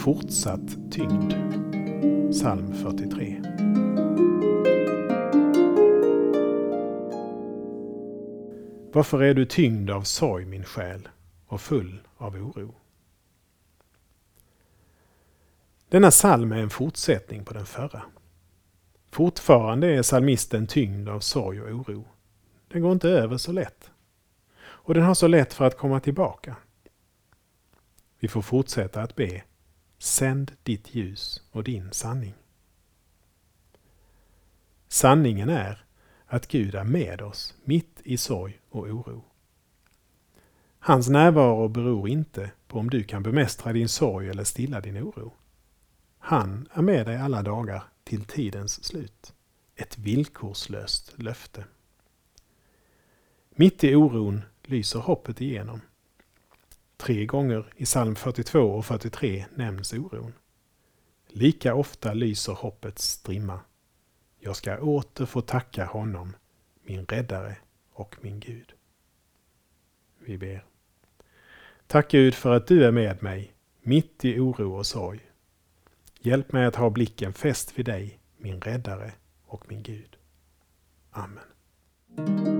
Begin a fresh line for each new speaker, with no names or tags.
fortsatt tyngd. Psalm 43. Varför är du tyngd av sorg min själ och full av oro? Denna psalm är en fortsättning på den förra. Fortfarande är psalmisten tyngd av sorg och oro. Den går inte över så lätt. Och den har så lätt för att komma tillbaka. Vi får fortsätta att be. Sänd ditt ljus och din sanning. Sanningen är att Gud är med oss mitt i sorg och oro. Hans närvaro beror inte på om du kan bemästra din sorg eller stilla din oro. Han är med dig alla dagar till tidens slut. Ett villkorslöst löfte. Mitt i oron lyser hoppet igenom. Tre gånger i psalm 42 och 43 nämns oron. Lika ofta lyser hoppets strimma. Jag ska åter få tacka honom, min räddare och min Gud. Vi ber. Tack Gud för att du är med mig, mitt i oro och sorg. Hjälp mig att ha blicken fäst vid dig, min räddare och min Gud. Amen.